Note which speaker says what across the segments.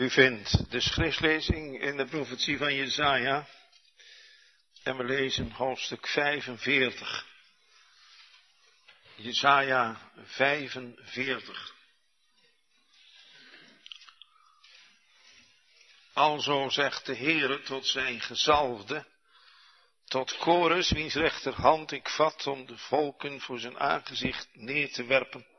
Speaker 1: U vindt de schriftlezing in de profetie van Jezaja. En we lezen hoofdstuk 45. Jezaja 45. Alzo zegt de Heere tot zijn gezalfde, tot Chorus, wiens rechterhand ik vat om de volken voor zijn aangezicht neer te werpen.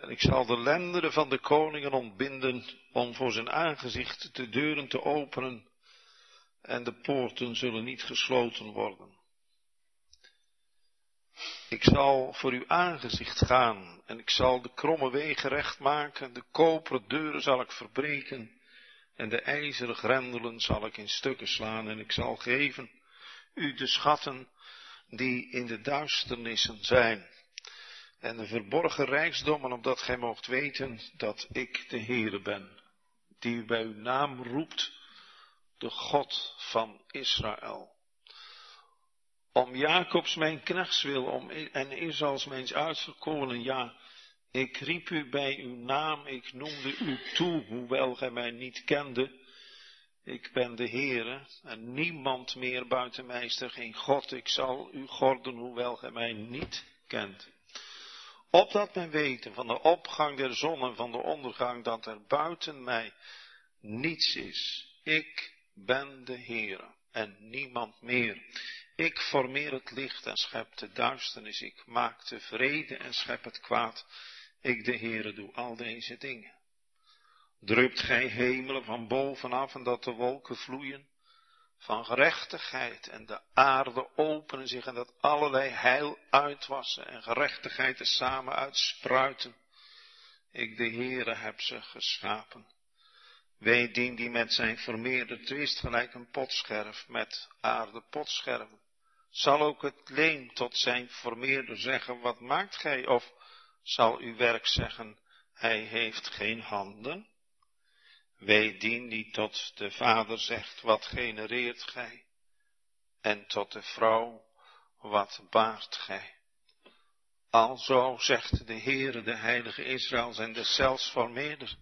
Speaker 1: En ik zal de lenderen van de koningen ontbinden om voor zijn aangezicht de deuren te openen en de poorten zullen niet gesloten worden. Ik zal voor uw aangezicht gaan en ik zal de kromme wegen recht maken, de koperen deuren zal ik verbreken en de ijzeren grendelen zal ik in stukken slaan en ik zal geven u de schatten die in de duisternissen zijn en de verborgen rijksdommen, opdat gij moogt weten dat ik de Heere ben, die u bij uw naam roept, de God van Israël. Om Jacobs mijn knechts wil, om, en Israëls mijn uitverkorenen, ja, ik riep u bij uw naam, ik noemde u toe, hoewel gij mij niet kende. Ik ben de Heere, en niemand meer buiten mij is er geen God. Ik zal u gorden, hoewel gij mij niet kent. Opdat men weten van de opgang der zon en van de ondergang dat er buiten mij niets is. Ik ben de Heere en niemand meer. Ik formeer het licht en schep de duisternis. Ik maak de vrede en schep het kwaad. Ik de Heere doe al deze dingen. Drupt gij hemelen van bovenaf en dat de wolken vloeien? Van gerechtigheid en de aarde openen zich en dat allerlei heil uitwassen en gerechtigheid er samen uitspruiten. Ik de Heere heb ze geschapen. Weet dien die met zijn vermeerde twist gelijk een potscherf met aarde potscherven. Zal ook het leen tot zijn vermeerder zeggen, wat maakt gij? Of zal uw werk zeggen, hij heeft geen handen? Weet dien die tot de vader zegt, wat genereert gij? En tot de vrouw, wat baart gij? Alzo zegt de Heere, de heilige Israëls en de zelfs formeerder.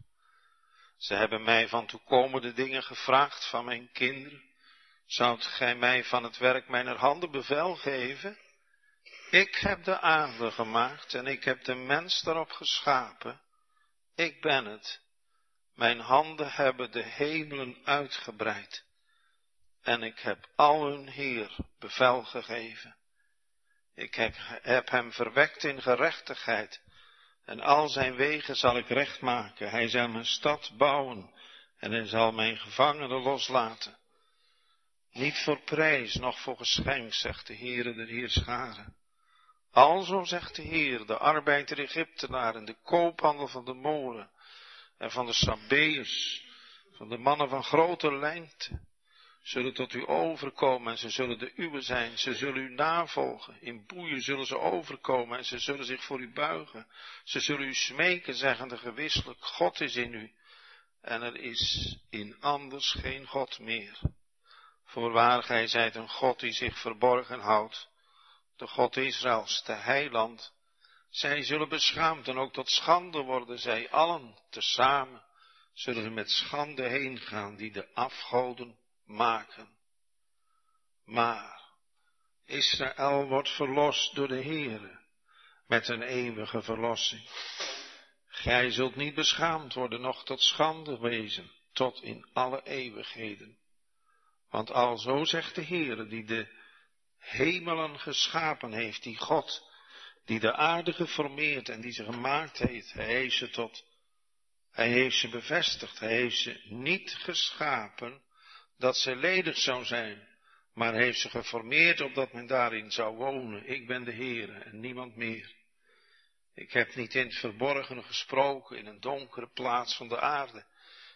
Speaker 1: Ze hebben mij van toekomende dingen gevraagd van mijn kinderen. Zoudt gij mij van het werk mijner handen bevel geven? Ik heb de aarde gemaakt en ik heb de mens daarop geschapen. Ik ben het mijn handen hebben de hemelen uitgebreid en ik heb al hun Heer bevel gegeven. Ik heb, hem verwekt in gerechtigheid en al zijn wegen zal ik recht maken. Hij zal mijn stad bouwen en hij zal mijn gevangenen loslaten. Niet voor prijs, noch voor geschenk, zegt de Heere der Heerscharen. Alzo zegt de Heer, de arbeid der Egyptenaar en de koophandel van de molen en van de Sabeërs, van de mannen van grote lengte, zullen tot u overkomen en ze zullen de uwe zijn. Ze zullen u navolgen. In boeien zullen ze overkomen en ze zullen zich voor u buigen. Ze zullen u smeken, zeggende gewisselijk, God is in u. En er is in anders geen God meer. Voorwaar gij zijt een God die zich verborgen houdt. De God Israëls, de heiland, zij zullen beschaamd en ook tot schande worden, zij allen tezamen zullen met schande heen gaan die de afgoden maken. Maar Israël wordt verlost door de Heere met een eeuwige verlossing. Gij zult niet beschaamd worden, noch tot schande wezen, tot in alle eeuwigheden. Want al zo zegt de Heere, die de hemelen geschapen heeft, die God, die de aarde geformeerd en die ze gemaakt heeft. Hij heeft ze tot, hij heeft ze bevestigd. Hij heeft ze niet geschapen dat ze ledig zou zijn, maar heeft ze geformeerd opdat men daarin zou wonen. Ik ben de Heer en niemand meer. Ik heb niet in het verborgene gesproken in een donkere plaats van de aarde.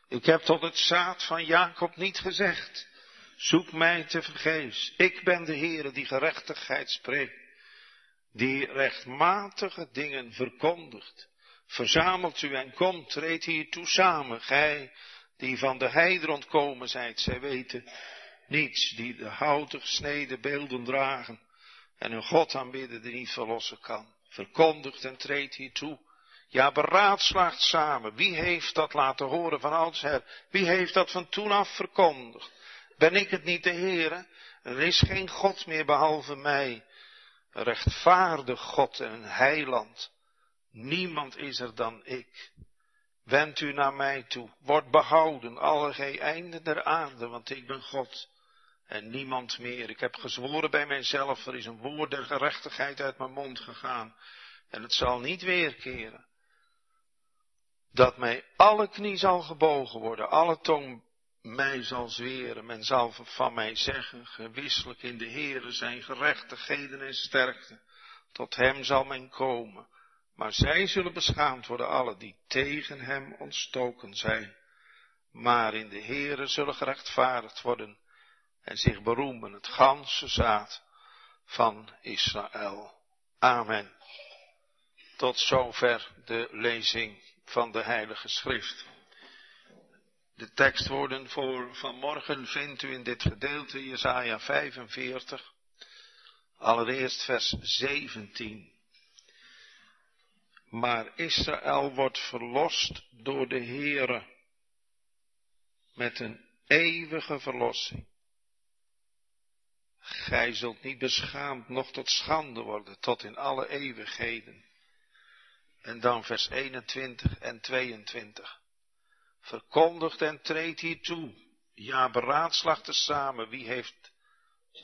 Speaker 1: Ik heb tot het zaad van Jacob niet gezegd. Zoek mij te vergeefs. Ik ben de Heere die gerechtigheid spreekt die rechtmatige dingen verkondigt. Verzamelt u en komt, treed hier toe samen, gij die van de heide ontkomen zijt, zij weten niets, die de houten gesneden beelden dragen en hun God aanbidden die niet verlossen kan. Verkondigt en treed hier toe, Ja, beraadslaagt samen. Wie heeft dat laten horen van oudsher? Wie heeft dat van toen af verkondigd? Ben ik het niet de Heere? Er is geen God meer behalve mij. Rechtvaardig God en heiland. Niemand is er dan ik. Wend u naar mij toe. Word behouden, alle geen einde der aarde, want ik ben God. En niemand meer. Ik heb gezworen bij mijzelf, er is een woord der gerechtigheid uit mijn mond gegaan. En het zal niet weerkeren. Dat mij alle knie zal gebogen worden, alle tong mij zal zweren. Men zal van mij zeggen, gewisselijk in de Heere zijn gerechtigheden en sterkte. Tot hem zal men komen. Maar zij zullen beschaamd worden, alle die tegen hem ontstoken zijn. Maar in de Heere zullen gerechtvaardigd worden en zich beroemen het ganse zaad van Israël. Amen. Tot zover de lezing van de Heilige Schrift. De tekstwoorden voor vanmorgen vindt u in dit gedeelte Jesaja 45, allereerst vers 17. Maar Israël wordt verlost door de Heere met een eeuwige verlossing. Gij zult niet beschaamd, noch tot schande worden, tot in alle eeuwigheden. En dan vers 21 en 22. Verkondigt en treedt hier toe. Ja, beraadslacht er samen. Wie heeft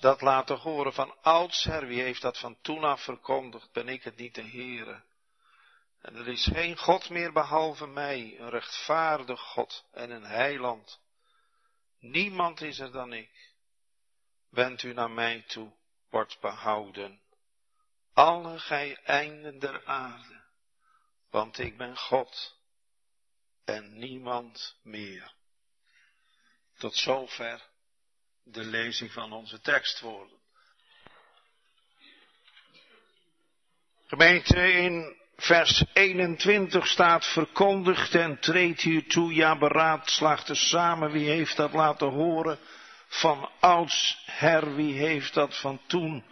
Speaker 1: dat laten horen van oudsher? Wie heeft dat van toen af verkondigd? Ben ik het niet de Heere? En er is geen God meer behalve mij, een rechtvaardig God en een heiland. Niemand is er dan ik. Wend u naar mij toe, wordt behouden. Alle gij einden der aarde, want ik ben God en niemand meer. Tot zover de lezing van onze tekstwoorden. Gemeente, in vers 21 staat verkondigd en treedt hier toe, ja beraadslaagt er samen, wie heeft dat laten horen? Van ouds her, wie heeft dat van toen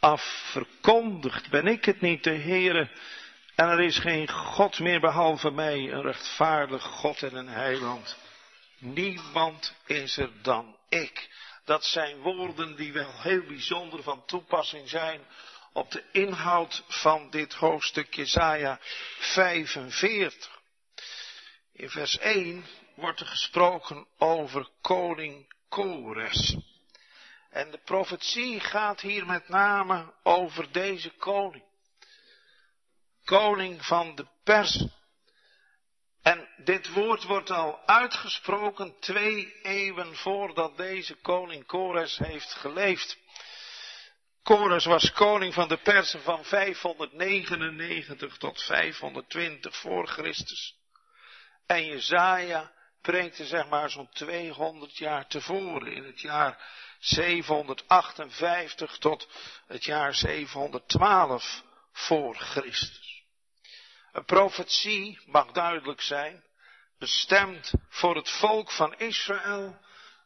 Speaker 1: af verkondigd? Ben ik het niet, de Heere? En er is geen God meer behalve mij, een rechtvaardig God en een heiland. Niemand is er dan ik. Dat zijn woorden die wel heel bijzonder van toepassing zijn op de inhoud van dit hoofdstuk Jesaja 45. In vers 1 wordt er gesproken over koning Kores. En de profetie gaat hier met name over deze koning. Koning van de Persen. En dit woord wordt al uitgesproken twee eeuwen voordat deze koning Kores heeft geleefd. Kores was koning van de Persen van 599 tot 520 voor Christus. En Jezaja preekte zeg maar zo'n 200 jaar tevoren, in het jaar 758 tot het jaar 712 voor Christus. Een profetie mag duidelijk zijn, bestemd voor het volk van Israël,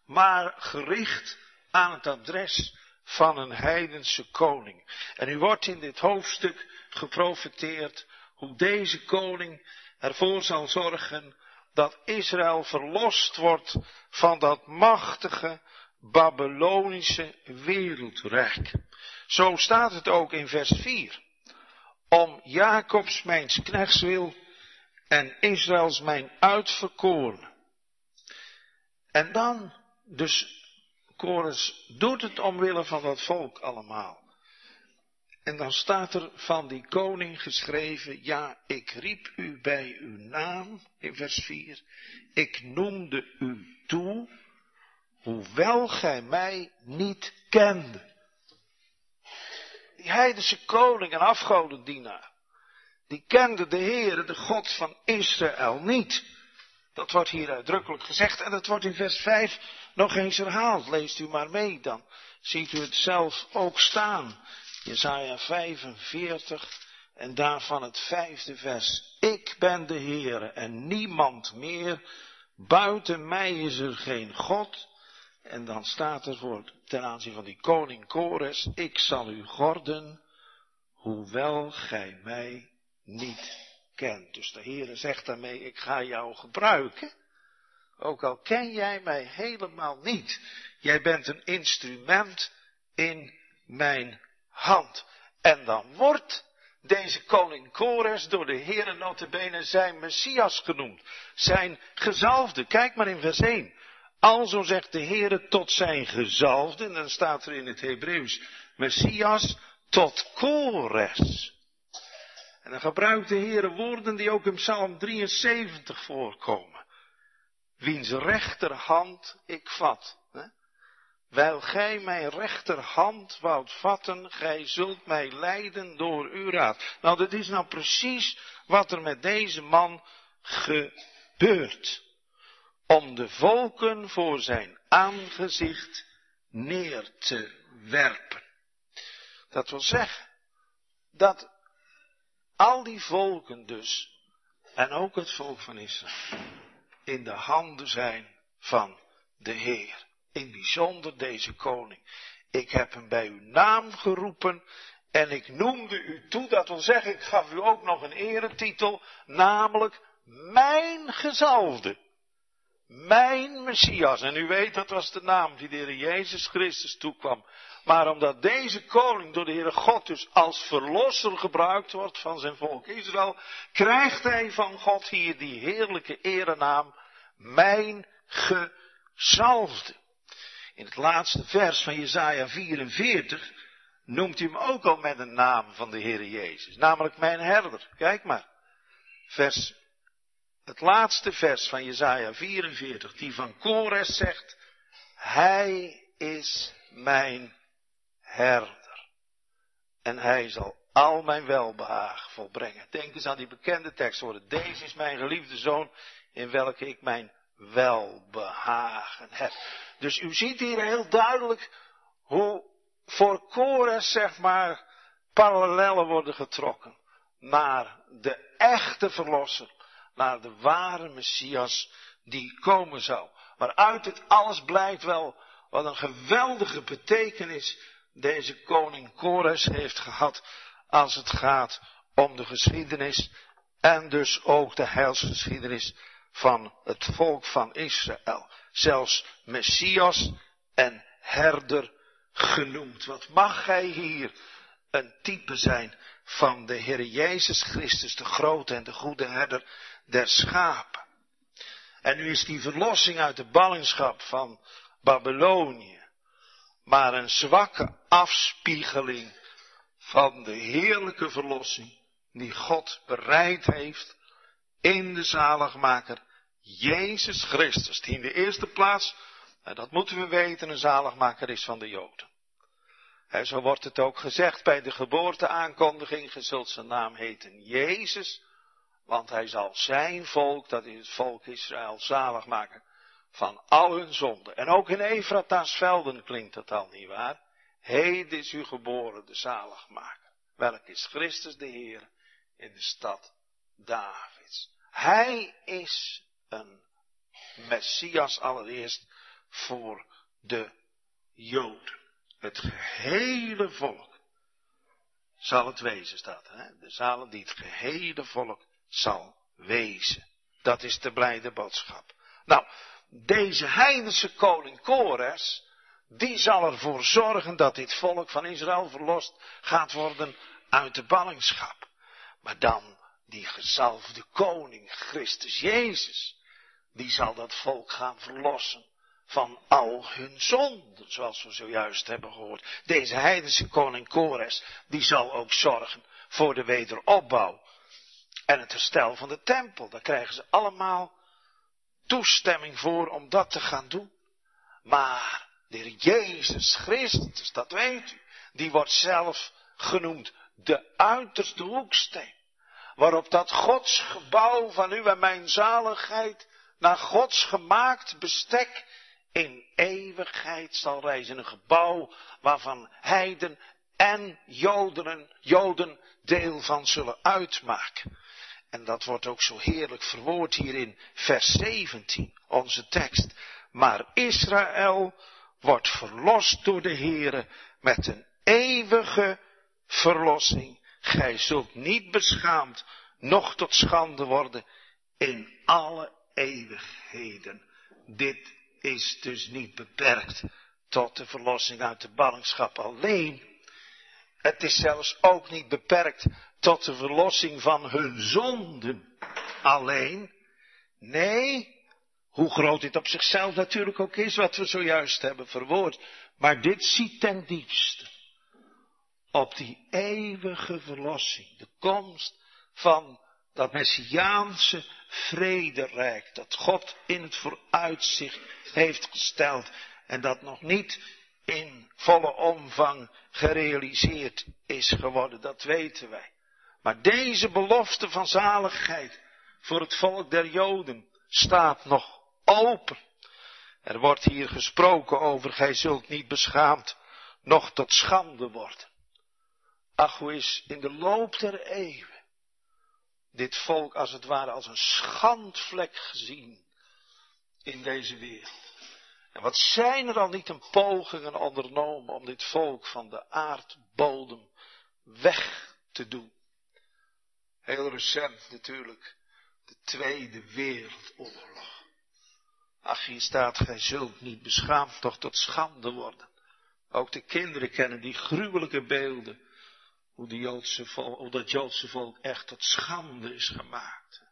Speaker 1: maar gericht aan het adres van een heidense koning. En u wordt in dit hoofdstuk geprofeteerd hoe deze koning ervoor zal zorgen dat Israël verlost wordt van dat machtige Babylonische wereldrijk. Zo staat het ook in vers 4. Om Jacobs mijn knechts wil en Israëls mijn uitverkoren. En dan, dus Kores doet het omwille van dat volk allemaal. En dan staat er van die koning geschreven, ja, ik riep u bij uw naam, in vers 4, ik noemde u toe, hoewel gij mij niet kende. Die heidense koning en afgodendienaar, die kende de Heere, de God van Israël niet. Dat wordt hier uitdrukkelijk gezegd en dat wordt in vers 5 nog eens herhaald. Leest u maar mee, dan ziet u het zelf ook staan. Jesaja 45 en daarvan het vijfde vers. Ik ben de Heere en niemand meer. Buiten mij is er geen God. En dan staat er voor ten aanzien van die koning Kores, ik zal u gorden, hoewel gij mij niet kent. Dus de Heere zegt daarmee, ik ga jou gebruiken. Ook al ken jij mij helemaal niet. Jij bent een instrument in mijn hand. En dan wordt deze koning Kores door de Heere notabene zijn Messias genoemd. Zijn gezalfde. Kijk maar in vers 1. Alzo zegt de Heere tot zijn gezalfde, en dan staat er in het Hebreeuws Messias tot Kores. En dan gebruikt de Heere woorden die ook in Psalm 73 voorkomen. Wiens rechterhand ik vat. Hè? Wijl gij mijn rechterhand woudt vatten, gij zult mij leiden door uw raad. Nou, dat is nou precies wat er met deze man gebeurt. Om de volken voor zijn aangezicht neer te werpen. Dat wil zeggen dat al die volken dus, en ook het volk van Israël, in de handen zijn van de Heer. In bijzonder deze koning. Ik heb hem bij uw naam geroepen en ik noemde u toe, dat wil zeggen, ik gaf u ook nog een eretitel, namelijk mijn gezalfde. Mijn Messias. En u weet, dat was de naam die de Heer Jezus Christus toekwam. Maar omdat deze koning door de Heere God dus als verlosser gebruikt wordt van zijn volk Israël, krijgt hij van God hier die heerlijke erenaam, mijn gezalfde. In het laatste vers van Jesaja 44 noemt hij hem ook al met een naam van de Heere Jezus, namelijk mijn herder. Kijk maar. Vers, het laatste vers van Jesaja 44, die van Kores zegt, Hij is mijn herder. En hij zal al mijn welbehaag volbrengen. Denk eens aan die bekende tekstwoorden. Deze is mijn geliefde zoon in welke ik mijn welbehagen heb. Dus u ziet hier heel duidelijk hoe voor Kores, zeg maar, parallellen worden getrokken naar de echte verlosser, naar de ware Messias die komen zou. Maar uit het alles blijkt wel wat een geweldige betekenis deze koning Kores heeft gehad als het gaat om de geschiedenis en dus ook de heilsgeschiedenis van het volk van Israël. Zelfs Messias en herder genoemd. Wat mag hij hier een type zijn van de Heer Jezus Christus, de grote en de goede herder der schapen. En nu is die verlossing uit de ballingschap van Babylonië maar een zwakke afspiegeling van de heerlijke verlossing die God bereid heeft in de zaligmaker Jezus Christus, die in de eerste plaats, en dat moeten we weten, een zaligmaker is van de Joden. En zo wordt het ook gezegd bij de geboorteaankondiging, je zult zijn naam heten Jezus, want hij zal zijn volk, dat is het volk Israël, zalig maken van al hun zonden. En ook in Efrata's velden klinkt dat al niet waar. Heden is u geboren, de zaligmaker. Welk is Christus de Heer in de stad Davids. Hij is een Messias allereerst voor de Joden. Het gehele volk zal het wezen, staat. De zalen die het gehele volk zal wezen. Dat is de blijde boodschap. Nou, deze heidense koning Kores, die zal ervoor zorgen dat dit volk van Israël verlost gaat worden uit de ballingschap. Maar dan die gezalfde koning, Christus Jezus, die zal dat volk gaan verlossen van al hun zonden, zoals we zojuist hebben gehoord. Deze heidense koning Kores, die zal ook zorgen voor de wederopbouw en het herstel van de tempel. Daar krijgen ze allemaal toestemming voor om dat te gaan doen. Maar de Jezus Christus, dat weet u, die wordt zelf genoemd de uiterste hoeksteen. Waarop dat Gods gebouw van u en mijn zaligheid naar Gods gemaakt bestek in eeuwigheid zal reizen. Een gebouw waarvan heiden en Joden, Joden deel van zullen uitmaken. En dat wordt ook zo heerlijk verwoord hier in vers 17, onze tekst. Maar Israël wordt verlost door de Heere met een eeuwige verlossing. Gij zult niet beschaamd nog tot schande worden in alle eeuwigheden. Dit is dus niet beperkt tot de verlossing uit de ballingschap alleen. Het is zelfs ook niet beperkt tot de verlossing van hun zonden alleen. Nee, hoe groot dit op zichzelf natuurlijk ook is, wat we zojuist hebben verwoord. Maar dit ziet ten diepste op die eeuwige verlossing, de komst van dat messiaanse vrederijk, dat God in het vooruitzicht heeft gesteld en dat nog niet in volle omvang gerealiseerd is geworden, dat weten wij. Maar deze belofte van zaligheid voor het volk der Joden staat nog open. Er wordt hier gesproken over, gij zult niet beschaamd, nog tot schande worden. Ach, hoe is in de loop der eeuwen dit volk als het ware als een schandvlek gezien in deze wereld. En wat zijn er al niet een pogingen ondernomen om dit volk van de aardbodem weg te doen. Heel recent natuurlijk de Tweede Wereldoorlog. Ach, hier staat, gij zult niet beschaamd toch tot schande worden. Ook de kinderen kennen die gruwelijke beelden. Hoe, de Joodse volk, dat Joodse volk echt tot schande is gemaakt.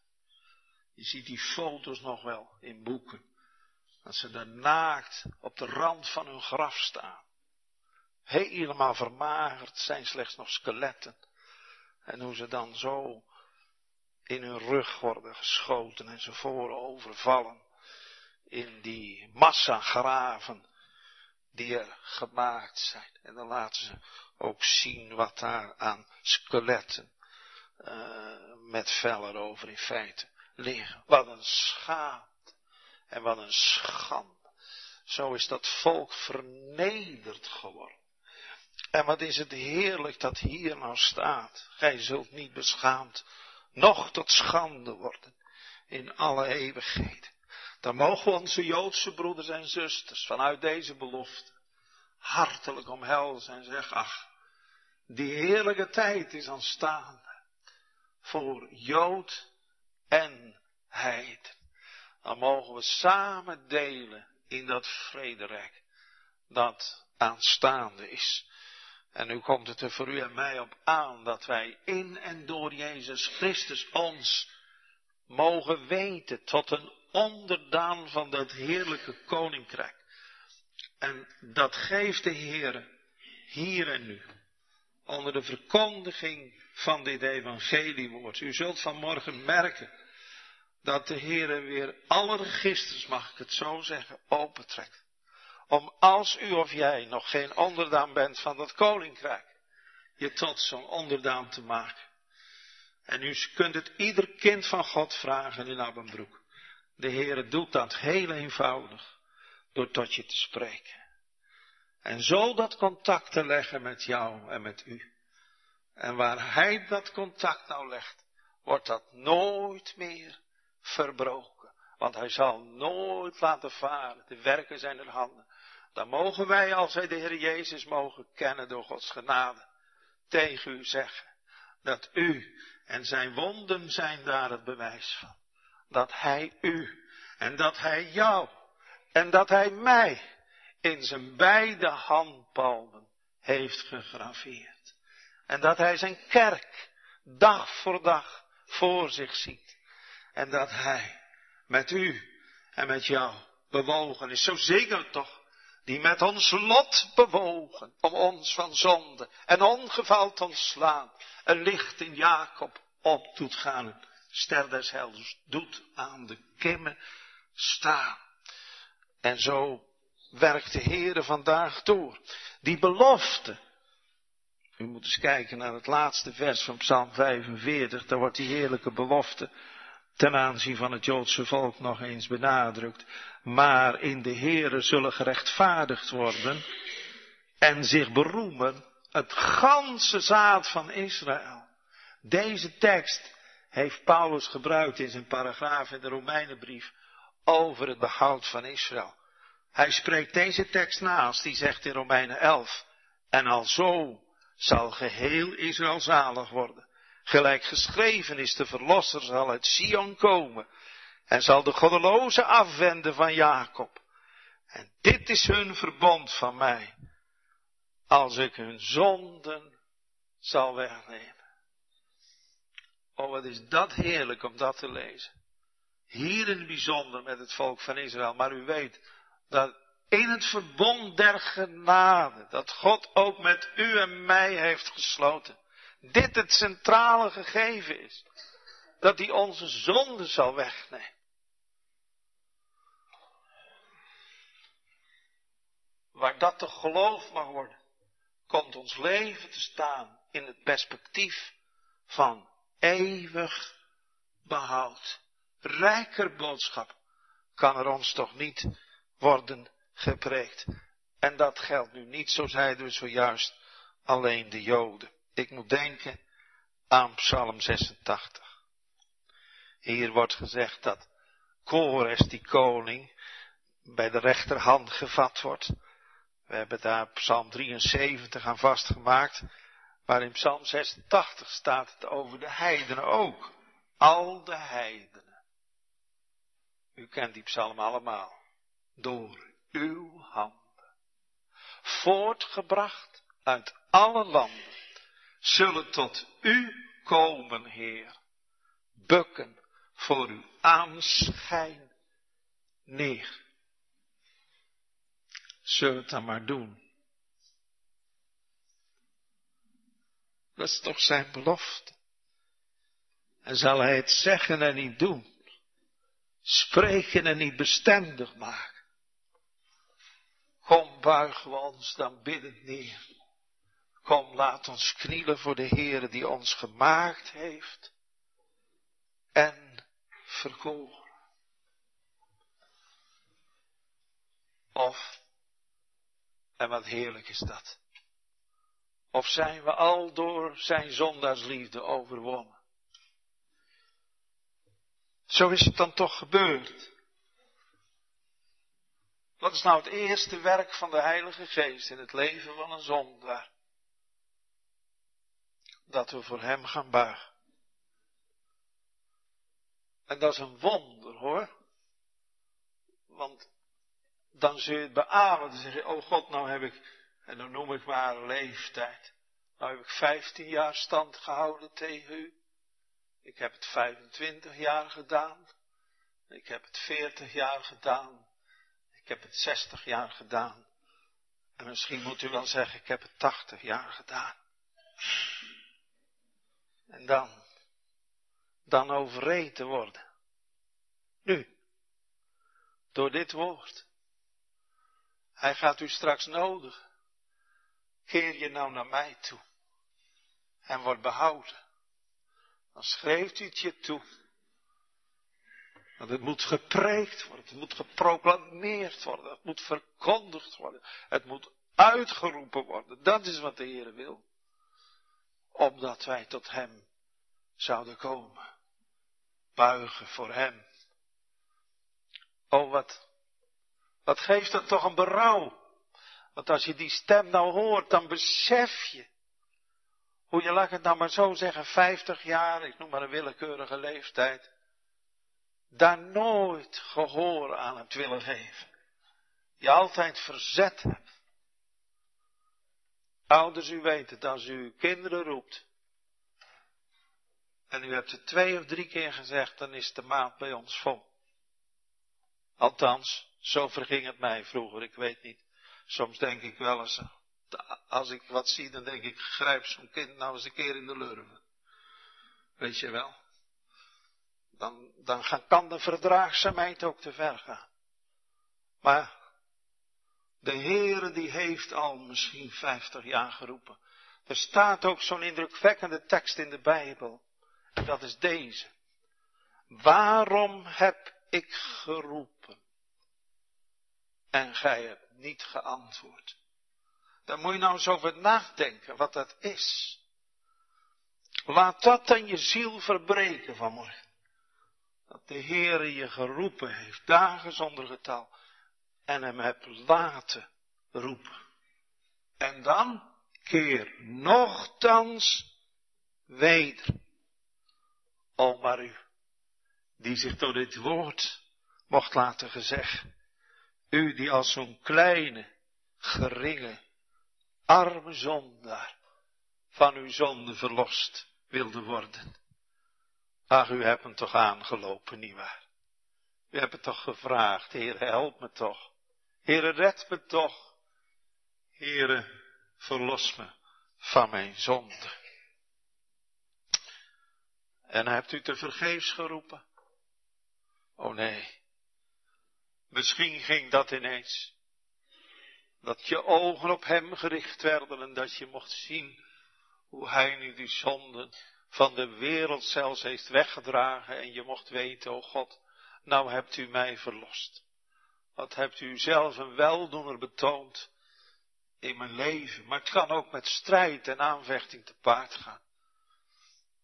Speaker 1: Je ziet die foto's nog wel in boeken. Dat ze daar naakt op de rand van hun graf staan. Helemaal vermagerd zijn slechts nog skeletten. En hoe ze dan zo in hun rug worden geschoten en ze voorover vallen in die massagraven die er gemaakt zijn. En dan laten ze ook zien wat daar aan skeletten uh, met vel erover in feite liggen. Wat een schaamte en wat een schande. Zo is dat volk vernederd geworden. En wat is het heerlijk dat hier nou staat. Gij zult niet beschaamd, noch tot schande worden in alle eeuwigheden. Dan mogen we onze Joodse broeders en zusters vanuit deze belofte hartelijk omhelzen en zeggen, ach, die heerlijke tijd is aanstaande voor Jood en Heid. Dan mogen we samen delen in dat vrederijk dat aanstaande is. En nu komt het er voor u en mij op aan dat wij in en door Jezus Christus ons mogen weten tot een onderdaan van dat heerlijke koninkrijk. En dat geeft de Heer hier en nu. Onder de verkondiging van dit evangeliewoord. U zult vanmorgen merken dat de Heer weer alle registers, mag ik het zo zeggen, opentrekt. Om als u of jij nog geen onderdaan bent van dat koninkrijk, je tot zo'n onderdaan te maken. En u kunt het ieder kind van God vragen in Abbenbroek. De Heer doet dat heel eenvoudig door tot je te spreken. En zo dat contact te leggen met jou en met u. En waar Hij dat contact nou legt, wordt dat nooit meer verbroken. Want Hij zal nooit laten varen. De werken zijn er handen. Dan mogen wij, als wij de Heer Jezus mogen kennen door Gods genade, tegen u zeggen dat u en zijn wonden zijn daar het bewijs van dat hij u en dat hij jou en dat hij mij in zijn beide handpalmen heeft gegraveerd. En dat hij zijn kerk dag voor dag voor zich ziet. En dat hij met u en met jou bewogen is. Zo zeker toch, die met ons lot bewogen om ons van zonde en ongeval te ontslaan. Een licht in Jacob op doet gaan ster des doet aan de kimmen staan. En zo werkt de Heere vandaag door. Die belofte. U moet eens kijken naar het laatste vers van Psalm 45. Daar wordt die heerlijke belofte ten aanzien van het Joodse volk nog eens benadrukt. Maar in de Heere zullen gerechtvaardigd worden en zich beroemen het ganse zaad van Israël. Deze tekst heeft Paulus gebruikt in zijn paragraaf in de Romeinenbrief over het behoud van Israël. Hij spreekt deze tekst naast, die zegt in Romeinen 11, en al zo zal geheel Israël zalig worden. Gelijk geschreven is, de verlosser zal uit Sion komen en zal de goddeloze afwenden van Jacob. En dit is hun verbond van mij, als ik hun zonden zal wegnemen. Oh, wat is dat heerlijk om dat te lezen. Hier in het bijzonder met het volk van Israël. Maar u weet dat in het verbond der genade, dat God ook met u en mij heeft gesloten, dit het centrale gegeven is. Dat hij onze zonde zal wegnemen. Waar dat te geloof mag worden, komt ons leven te staan in het perspectief van eeuwig behoud. Rijker boodschap kan er ons toch niet worden gepreekt. En dat geldt nu niet, zo zeiden we zojuist, alleen de Joden. Ik moet denken aan Psalm 86. Hier wordt gezegd dat Kores, die koning, bij de rechterhand gevat wordt. We hebben daar Psalm 73 aan vastgemaakt. Maar in Psalm 86 staat het over de heidenen ook. Al de heidenen. U kent die psalm allemaal. Door uw handen. Voortgebracht uit alle landen. Zullen tot u komen, Heer. Bukken voor uw aanschijn neer. Zullen het dan maar doen. Dat is toch zijn belofte. En zal hij het zeggen en niet doen. Spreken en niet bestendig maken. Kom, buigen we ons dan biddend neer. Kom, laat ons knielen voor de Heere die ons gemaakt heeft en verkoren. Of, en wat heerlijk is dat, of zijn we al door zijn zondaarsliefde overwonnen? Zo is het dan toch gebeurd. Wat is nou het eerste werk van de Heilige Geest in het leven van een zondaar? Dat we voor Hem gaan buigen. En dat is een wonder hoor. Want dan zul je het beamen. Dan zeg je, oh God, nou heb ik en dan noem ik maar leeftijd. Nou heb ik 15 jaar stand gehouden tegen u. Ik heb het 25 jaar gedaan. Ik heb het 40 jaar gedaan. Ik heb het 60 jaar gedaan. En misschien moet u wel zeggen, ik heb het 80 jaar gedaan. En dan, dan overreden worden. Nu, door dit woord. Hij gaat u straks nodig. Keer je nou naar mij toe en word behouden. Dan schreef u het je toe. Want het moet gepreekt worden, het moet geproclameerd worden, het moet verkondigd worden, het moet uitgeroepen worden. Dat is wat de Heer wil. Opdat wij tot Hem zouden komen. Buigen voor Hem. Oh, wat, wat geeft dat toch een berouw. Want als je die stem nou hoort, dan besef je. Hoe je, laat het nou maar zo zeggen, 50 jaar, ik noem maar een willekeurige leeftijd. Daar nooit gehoor aan hebt willen geven. Je altijd verzet hebt. Ouders, u weet het, als u uw kinderen roept. En u hebt het twee of drie keer gezegd, dan is de maat bij ons vol. Althans, zo verging het mij vroeger, ik weet niet. Soms denk ik wel eens, als ik wat zie, dan denk ik, grijp zo'n kind nou eens een keer in de lurven. Weet je wel? Dan, dan kan de verdraagzaamheid ook te ver gaan. Maar de Heere die heeft al misschien vijftig jaar geroepen. Er staat ook zo'n indrukwekkende tekst in de Bijbel. En dat is deze. Waarom heb ik geroepen? En gij hebt niet geantwoord. Dan moet je nou eens over nadenken wat dat is. Laat dat dan je ziel verbreken vanmorgen. Dat de Heere je geroepen heeft, dagen zonder getal. En hem hebt laten roepen. En dan keer nogthans weder. O maar u, die zich door dit woord mocht laten gezegd. U die als zo'n kleine, geringe, arme zondaar van uw zonde verlost wilde worden. Ach, u hebt hem toch aangelopen, nietwaar? U hebt het toch gevraagd, Heer, help me toch. Heere, red me toch. Heere, verlos me van mijn zonde. En hebt u te vergeefs geroepen? Oh nee. Misschien ging dat ineens. Dat je ogen op hem gericht werden en dat je mocht zien hoe hij nu die zonden van de wereld zelfs heeft weggedragen en je mocht weten, oh God, nou hebt u mij verlost. Wat hebt u zelf een weldoener betoond in mijn leven. Maar het kan ook met strijd en aanvechting te paard gaan.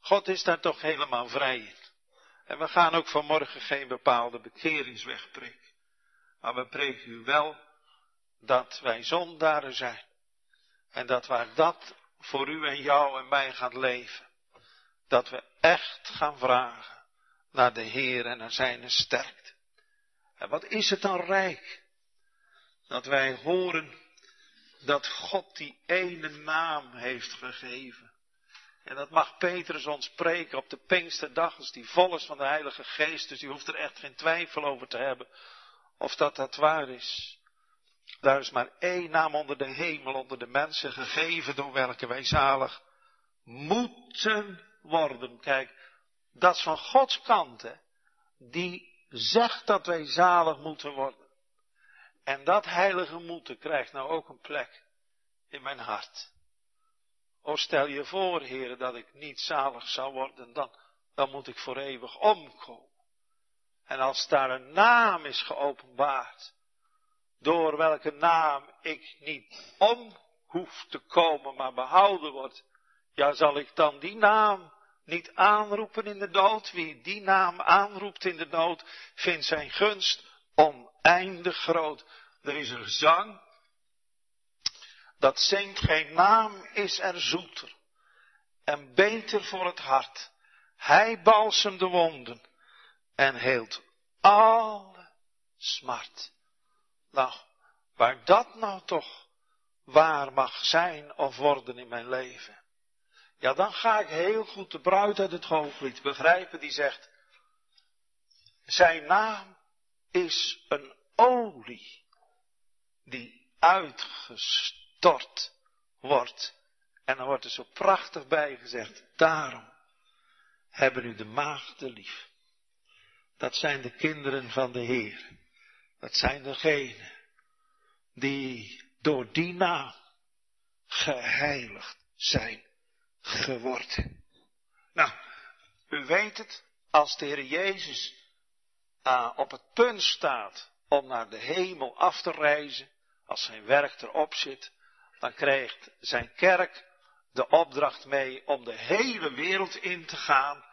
Speaker 1: God is daar toch helemaal vrij in. En we gaan ook vanmorgen geen bepaalde bekeringsweg preken. Maar we preken u wel dat wij zondaren zijn. En dat waar dat voor u en jou en mij gaat leven. Dat we echt gaan vragen naar de Heer en naar zijn sterkte. En wat is het dan rijk? Dat wij horen dat God die ene naam heeft gegeven. En dat mag Petrus ons spreken op de Pinksterdag, als die vol is van de Heilige Geest. Dus u hoeft er echt geen twijfel over te hebben of dat dat waar is. Daar is maar één naam onder de hemel, onder de mensen gegeven, door welke wij zalig moeten worden. Kijk, dat is van Gods kant, hè. Die zegt dat wij zalig moeten worden. En dat heilige moeten krijgt nou ook een plek in mijn hart. O stel je voor, heren, dat ik niet zalig zou worden, dan, dan moet ik voor eeuwig omkomen. En als daar een naam is geopenbaard, door welke naam ik niet om hoef te komen, maar behouden wordt, ja, zal ik dan die naam niet aanroepen in de dood? Wie die naam aanroept in de dood, vindt zijn gunst oneindig groot. Er is een gezang, dat zingt geen naam is er zoeter en beter voor het hart. Hij balsemt de wonden en heelt alle smart. Nou, waar dat nou toch waar mag zijn of worden in mijn leven. Ja, dan ga ik heel goed de bruid uit het hoofdlied begrijpen die zegt, zijn naam is een olie die uitgestort wordt. En dan wordt er zo prachtig bij gezegd, daarom hebben u de maagden lief. Dat zijn de kinderen van de Heer. Dat zijn degenen die door die naam geheiligd zijn geworden. Nou, u weet het, als de Heer Jezus uh, op het punt staat om naar de hemel af te reizen, als zijn werk erop zit, dan krijgt zijn kerk de opdracht mee om de hele wereld in te gaan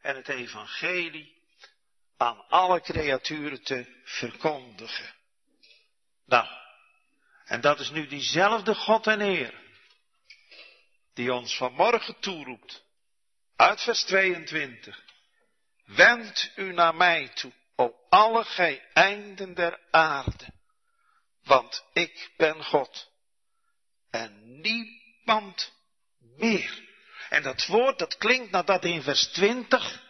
Speaker 1: en het evangelie aan alle creaturen te verkondigen. Nou, en dat is nu diezelfde God en Heer, die ons vanmorgen toeroept, uit vers 22. Wend u naar mij toe, o alle gij der aarde, want ik ben God en niemand meer. En dat woord, dat klinkt nadat in vers 20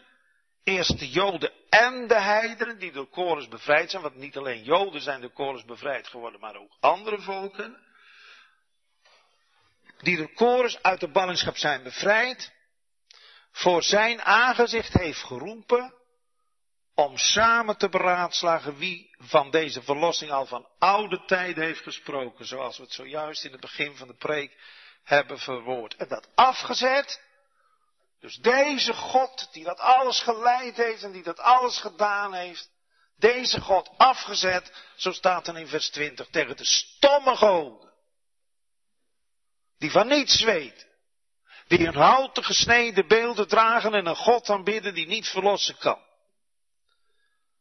Speaker 1: Eerst de Joden en de heidenen die door Chorus bevrijd zijn. Want niet alleen Joden zijn door Chorus bevrijd geworden, maar ook andere volken. Die door Chorus uit de ballingschap zijn bevrijd. Voor zijn aangezicht heeft geroepen. Om samen te beraadslagen wie van deze verlossing al van oude tijden heeft gesproken. Zoals we het zojuist in het begin van de preek hebben verwoord. En dat afgezet dus deze God die dat alles geleid heeft en die dat alles gedaan heeft, deze God afgezet, zo staat er in vers 20, tegen de stomme goden. Die van niets weten. Die een houten gesneden beelden dragen en een God aanbidden die niet verlossen kan.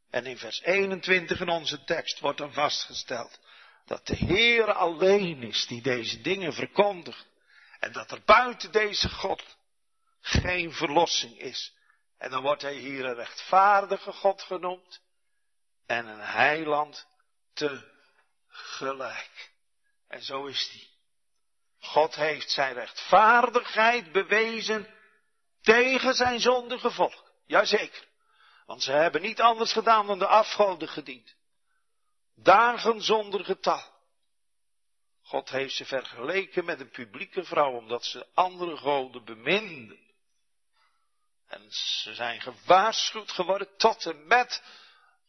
Speaker 1: En in vers 21 in onze tekst wordt dan vastgesteld dat de Heer alleen is die deze dingen verkondigt. En dat er buiten deze God geen verlossing is. En dan wordt hij hier een rechtvaardige God genoemd en een heiland tegelijk. En zo is hij. God heeft zijn rechtvaardigheid bewezen tegen zijn zondige volk. Jazeker. Want ze hebben niet anders gedaan dan de afgoden gediend. Dagen zonder getal. God heeft ze vergeleken met een publieke vrouw omdat ze andere goden beminden. En ze zijn gewaarschuwd geworden tot en met,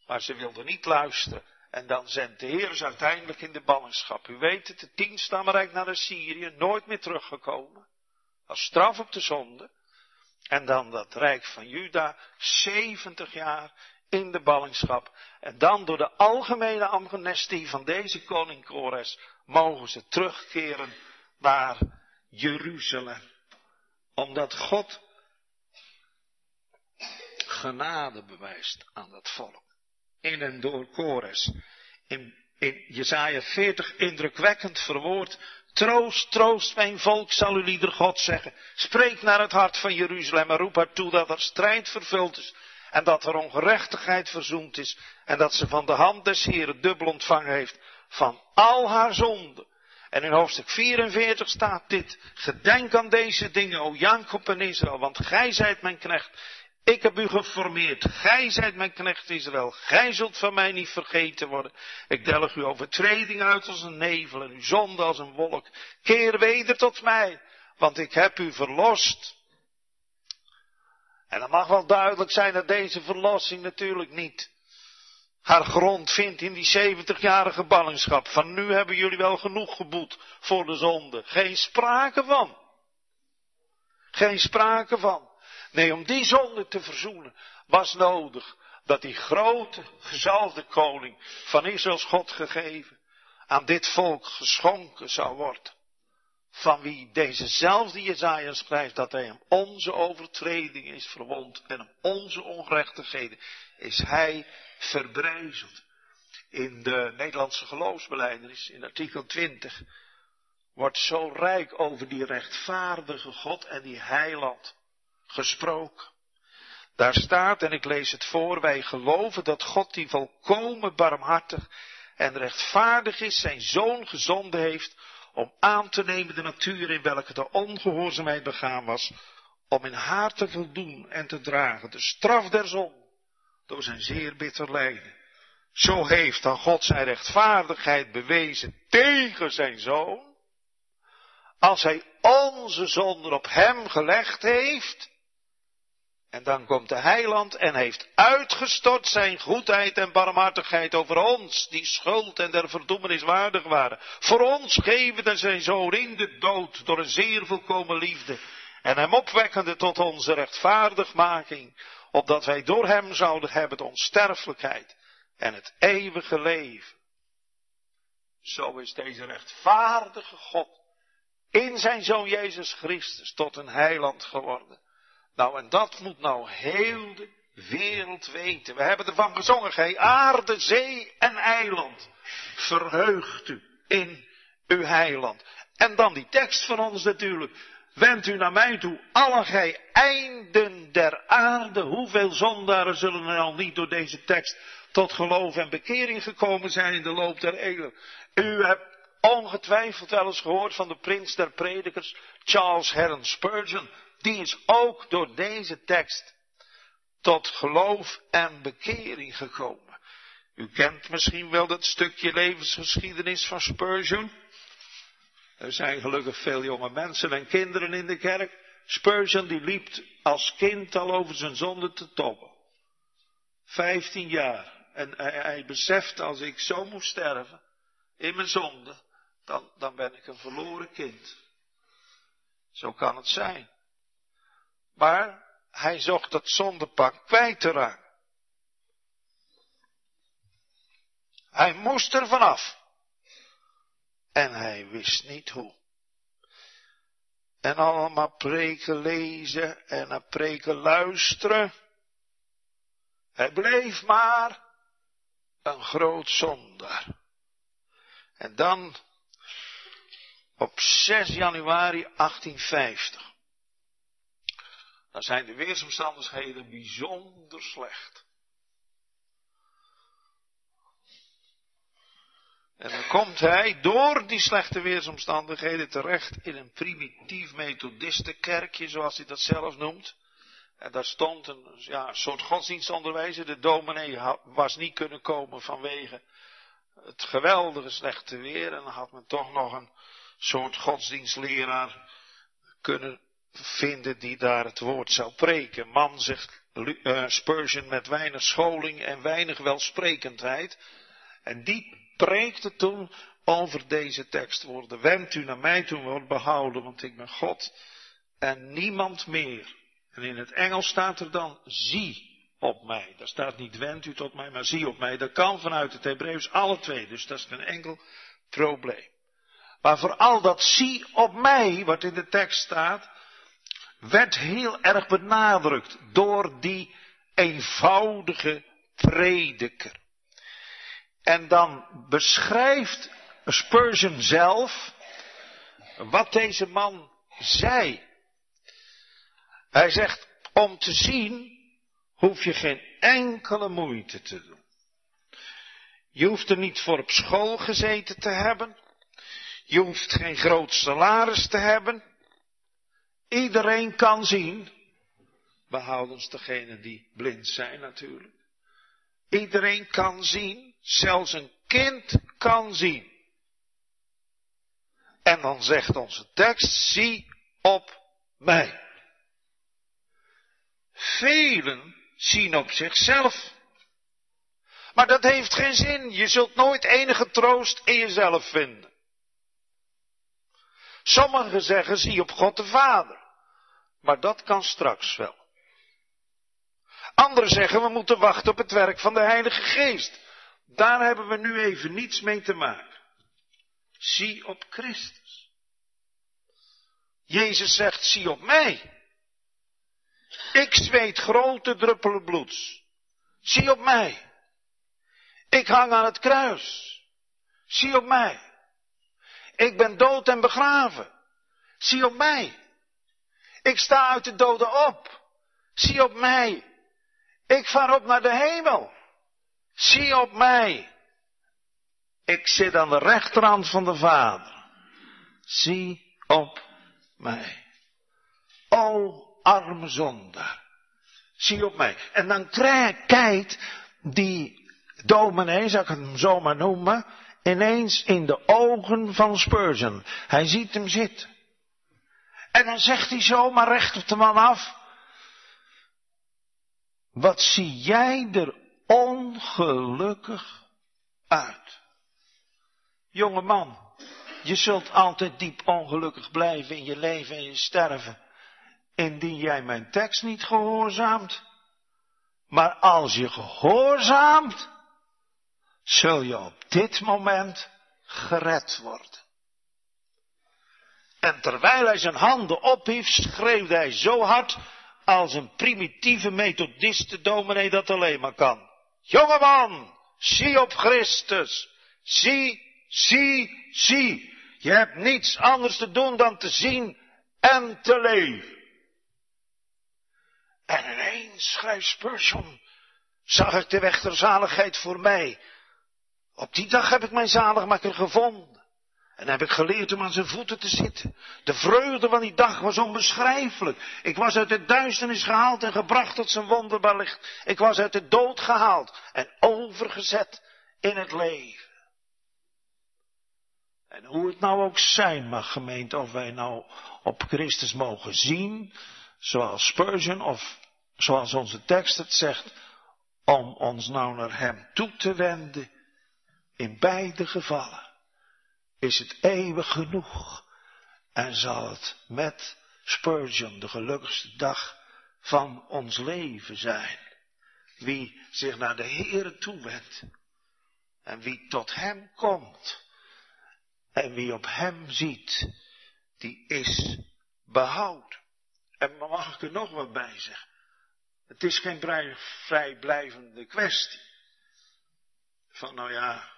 Speaker 1: maar ze wilden niet luisteren. En dan zendt de Heer ze uiteindelijk in de ballingschap. U weet het, de tien stammenrijk naar Assyrië, nooit meer teruggekomen. Als straf op de zonde. En dan dat rijk van Juda, 70 jaar in de ballingschap. En dan door de algemene amnestie van deze koning Kores mogen ze terugkeren naar Jeruzalem. Omdat God genade bewijst aan dat volk. In en door Kores. In, in Jezaja 40 indrukwekkend verwoord. Troost, troost mijn volk, zal u lieder God zeggen. Spreek naar het hart van Jeruzalem en roep haar toe dat er strijd vervuld is. En dat er ongerechtigheid verzoend is. En dat ze van de hand des Heren dubbel ontvangen heeft van al haar zonden. En in hoofdstuk 44 staat dit. Gedenk aan deze dingen, o Jacob en Israël, want gij zijt mijn knecht. Ik heb u geformeerd. Gij zijt mijn knecht Israël. Gij zult van mij niet vergeten worden. Ik delg uw overtreding uit als een nevel en uw zonde als een wolk. Keer weder tot mij, want ik heb u verlost. En dan mag wel duidelijk zijn dat deze verlossing natuurlijk niet haar grond vindt in die 70-jarige ballingschap. Van nu hebben jullie wel genoeg geboet voor de zonde. Geen sprake van. Geen sprake van. Nee, om die zonde te verzoenen was nodig dat die grote gezalfde koning van Israëls God gegeven aan dit volk geschonken zou worden. Van wie dezezelfde Jezaja schrijft dat hij hem onze overtreding is verwond en hem onze ongerechtigheden is hij verbrijzeld. In de Nederlandse geloofsbeleidenis, in artikel 20, wordt zo rijk over die rechtvaardige God en die heiland gesproken. Daar staat, en ik lees het voor, wij geloven dat God die volkomen barmhartig en rechtvaardig is, zijn zoon gezonden heeft om aan te nemen de natuur in welke de ongehoorzaamheid begaan was, om in haar te voldoen en te dragen de straf der zon door zijn zeer bitter lijden. Zo heeft dan God zijn rechtvaardigheid bewezen tegen zijn zoon, als hij onze zonden op hem gelegd heeft, en dan komt de heiland en heeft uitgestort zijn goedheid en barmhartigheid over ons, die schuld en der verdoemenis waardig waren. Voor ons gevende zijn zoon in de dood door een zeer volkomen liefde. En hem opwekkende tot onze rechtvaardigmaking, opdat wij door hem zouden hebben de onsterfelijkheid en het eeuwige leven. Zo is deze rechtvaardige God in zijn zoon Jezus Christus tot een heiland geworden nou, en dat moet nou heel de wereld weten. We hebben ervan gezongen, gij aarde, zee en eiland. Verheugt u in uw heiland. En dan die tekst van ons natuurlijk. Wend u naar mij toe, alle gij einden der aarde. Hoeveel zondaren zullen er al niet door deze tekst tot geloof en bekering gekomen zijn in de loop der eeuwen. U hebt ongetwijfeld wel eens gehoord van de prins der predikers, Charles Heron Spurgeon die is ook door deze tekst tot geloof en bekering gekomen. U kent misschien wel dat stukje levensgeschiedenis van Spurgeon. Er zijn gelukkig veel jonge mensen en kinderen in de kerk. Spurgeon die liep als kind al over zijn zonde te tobben. Vijftien jaar. En hij, hij beseft als ik zo moet sterven in mijn zonde, dan, dan ben ik een verloren kind. Zo kan het zijn. Maar hij zocht dat zondepak kwijt te raken. Hij moest er vanaf. En hij wist niet hoe. En allemaal preken lezen en naar preken luisteren. Hij bleef maar een groot zondaar. En dan op 6 januari 1850 dan zijn de weersomstandigheden bijzonder slecht. En dan komt hij door die slechte weersomstandigheden terecht in een primitief methodistenkerkje, zoals hij dat zelf noemt. En daar stond een ja, soort godsdienstonderwijzer. De dominee was niet kunnen komen vanwege het geweldige slechte weer. En dan had men toch nog een soort godsdienstleraar kunnen vinden die daar het woord zou preken. Man zegt uh, Spurgeon met weinig scholing en weinig welsprekendheid. En die preekte toen over deze tekstwoorden. Wend u naar mij toe, wordt behouden, want ik ben God en niemand meer. En in het Engels staat er dan, zie op mij. Daar staat niet wend u tot mij, maar zie op mij. Dat kan vanuit het Hebreeuws alle twee, dus dat is geen enkel probleem. Maar vooral dat zie op mij, wat in de tekst staat, werd heel erg benadrukt door die eenvoudige prediker. En dan beschrijft Spurgeon zelf wat deze man zei. Hij zegt, om te zien hoef je geen enkele moeite te doen. Je hoeft er niet voor op school gezeten te hebben. Je hoeft geen groot salaris te hebben. Iedereen kan zien, behoudens degene die blind zijn natuurlijk. Iedereen kan zien, zelfs een kind kan zien. En dan zegt onze tekst, zie op mij. Velen zien op zichzelf. Maar dat heeft geen zin. Je zult nooit enige troost in jezelf vinden. Sommigen zeggen, zie op God de Vader. Maar dat kan straks wel. Anderen zeggen, we moeten wachten op het werk van de Heilige Geest. Daar hebben we nu even niets mee te maken. Zie op Christus. Jezus zegt, zie op mij. Ik zweet grote druppelen bloeds. Zie op mij. Ik hang aan het kruis. Zie op mij. Ik ben dood en begraven. Zie op mij. Ik sta uit de doden op. Zie op mij. Ik vaar op naar de hemel. Zie op mij. Ik zit aan de rechterhand van de Vader. Zie op mij. O arme zondaar. Zie op mij. En dan kijkt die dominee, zou ik hem zo maar noemen, ineens in de ogen van Spurgeon. Hij ziet hem zitten. En dan zegt hij zomaar recht op de man af. Wat zie jij er ongelukkig uit? Jonge man, je zult altijd diep ongelukkig blijven in je leven en je sterven. Indien jij mijn tekst niet gehoorzaamt. Maar als je gehoorzaamt, zul je op dit moment gered worden. En terwijl hij zijn handen ophief, schreeuwde hij zo hard als een primitieve methodiste dominee dat alleen maar kan. Jongeman, zie op Christus. Zie, zie, zie. Je hebt niets anders te doen dan te zien en te leven. En ineens, schrijft Spurgeon, zag ik de weg ter zaligheid voor mij. Op die dag heb ik mijn zaligmaker gevonden. En heb ik geleerd om aan zijn voeten te zitten. De vreugde van die dag was onbeschrijfelijk. Ik was uit de duisternis gehaald en gebracht tot zijn wonderbaar licht. Ik was uit de dood gehaald en overgezet in het leven. En hoe het nou ook zijn mag, gemeente, of wij nou op Christus mogen zien, zoals Spurgeon of zoals onze tekst het zegt, om ons nou naar Hem toe te wenden, in beide gevallen is het eeuwig genoeg en zal het met Spurgeon de gelukkigste dag van ons leven zijn. Wie zich naar de Heere toewendt en wie tot Hem komt en wie op Hem ziet, die is behouden. En mag ik er nog wat bij zeggen? Het is geen vrijblijvende kwestie. Van nou ja,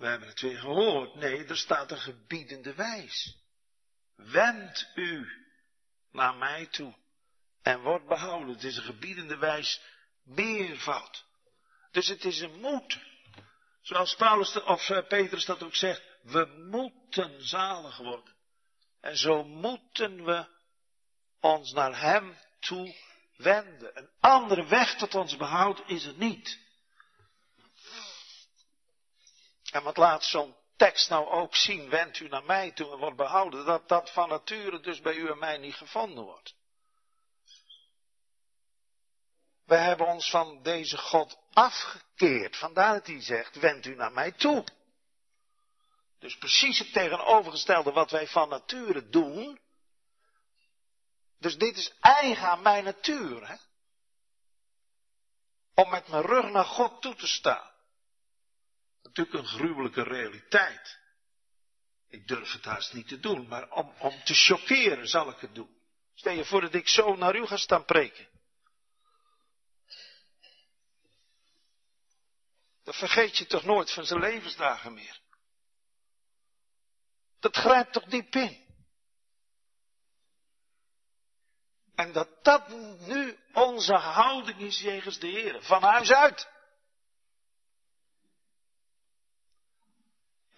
Speaker 1: we hebben het weer gehoord. Nee, er staat een gebiedende wijs. Wend u naar mij toe en wordt behouden. Het is een gebiedende wijs meervoud. Dus het is een moed. Zoals Paulus of eh, Petrus dat ook zegt, we moeten zalig worden. En zo moeten we ons naar Hem toe wenden. Een andere weg tot ons behoud is er niet. En wat laat zo'n tekst nou ook zien, wendt u naar mij toe en wordt behouden, dat dat van nature dus bij u en mij niet gevonden wordt. We hebben ons van deze God afgekeerd. Vandaar dat hij zegt, wend u naar mij toe. Dus precies het tegenovergestelde wat wij van nature doen. Dus dit is eigen aan mijn natuur. Hè? Om met mijn rug naar God toe te staan. Natuurlijk een gruwelijke realiteit. Ik durf het haast niet te doen, maar om, om te choqueren zal ik het doen. Stel je voor dat ik zo naar u ga staan preken. Dan vergeet je toch nooit van zijn levensdagen meer. Dat grijpt toch diep in. En dat dat nu onze houding is jegens de Heer, van huis uit.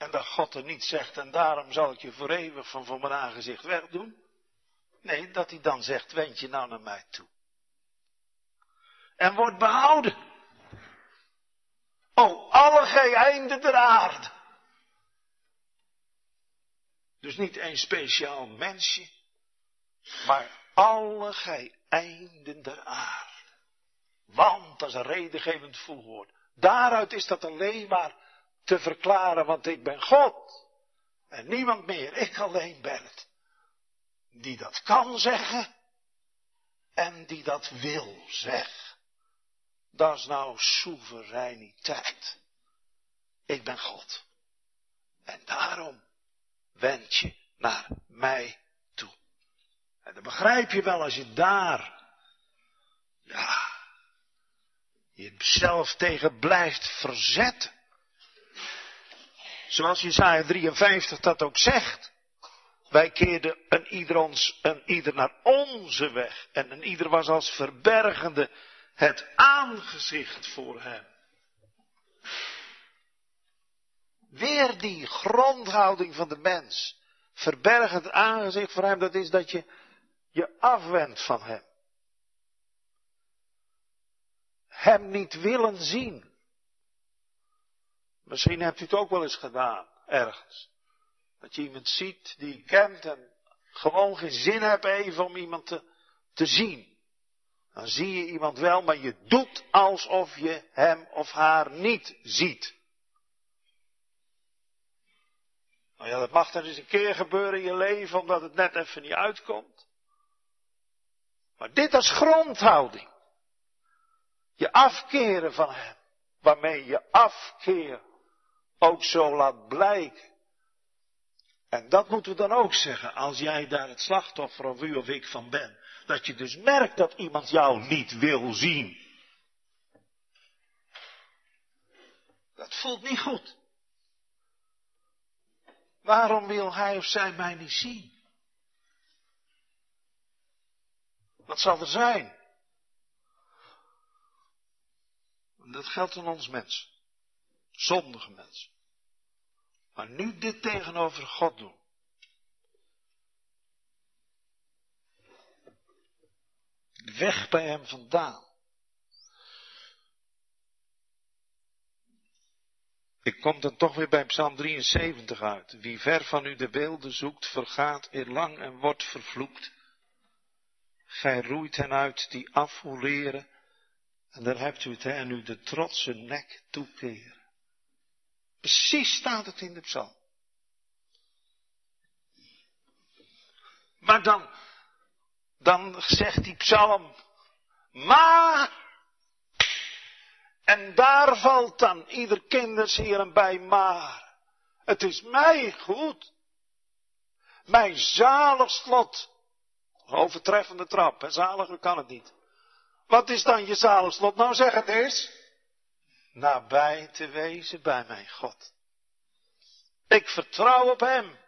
Speaker 1: En dat God er niet zegt, en daarom zal ik je voor eeuwig van voor mijn aangezicht wegdoen. Nee, dat hij dan zegt, wend je nou naar mij toe. En wordt behouden. O, alle gij einden der aarde. Dus niet een speciaal mensje, maar alle gij einden der aarde. Want, is een redengevend voelwoord. Daaruit is dat alleen maar te verklaren, want ik ben God. En niemand meer, ik alleen ben het. Die dat kan zeggen en die dat wil zeggen. Dat is nou soevereiniteit. Ik ben God. En daarom wend je naar mij toe. En dan begrijp je wel als je daar, ja, jezelf tegen blijft verzetten. Zoals Jesaja 53 dat ook zegt. Wij keerden een ieder, ons, een ieder naar onze weg. En een ieder was als verbergende het aangezicht voor hem. Weer die grondhouding van de mens. Verberg het aangezicht voor hem, dat is dat je je afwendt van hem. Hem niet willen zien. Misschien hebt u het ook wel eens gedaan, ergens. Dat je iemand ziet die je kent en gewoon geen zin hebt even om iemand te, te zien. Dan zie je iemand wel, maar je doet alsof je hem of haar niet ziet. Nou ja, dat mag dan eens een keer gebeuren in je leven, omdat het net even niet uitkomt. Maar dit als grondhouding. Je afkeren van hem. Waarmee je afkeer ook zo laat blijken. En dat moeten we dan ook zeggen, als jij daar het slachtoffer of u of ik van bent. Dat je dus merkt dat iemand jou niet wil zien. Dat voelt niet goed. Waarom wil hij of zij mij niet zien? Wat zal er zijn? dat geldt aan ons mensen. Zondige mensen. Maar nu dit tegenover God doen. Weg bij hem vandaan. Ik kom dan toch weer bij Psalm 73 uit. Wie ver van u de beelden zoekt, vergaat lang en wordt vervloekt. Gij roeit hen uit die afholeren. En daar hebt u het, hè, en u de trotse nek toekeren. Precies staat het in de psalm. Maar dan, dan zegt die psalm, maar, en daar valt dan ieder kindersheren bij maar. Het is mij goed. Mijn zalig slot. Overtreffende trap, hè? zaliger kan het niet. Wat is dan je zalig slot? Nou zeg het eens. Nabij te wezen bij mijn God. Ik vertrouw op Hem.